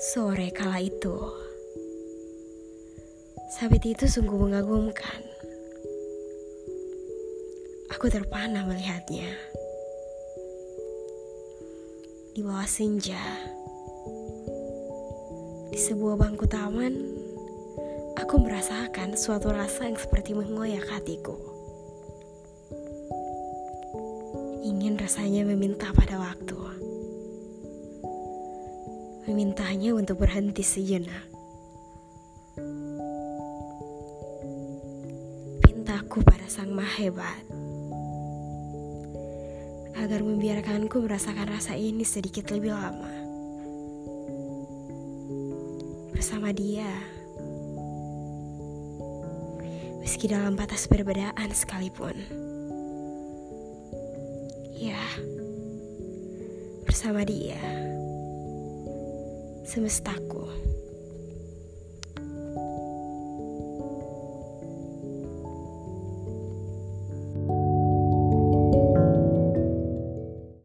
Sore kala itu, sabit itu sungguh mengagumkan. Aku terpana melihatnya. Di bawah senja, di sebuah bangku taman, aku merasakan suatu rasa yang seperti mengoyak hatiku. Ingin rasanya meminta pada waktu memintanya untuk berhenti sejenak. Pintaku pada Sang Maha Hebat agar membiarkanku merasakan rasa ini sedikit lebih lama. Bersama dia, meski dalam batas perbedaan sekalipun. Ya, bersama dia semestaku.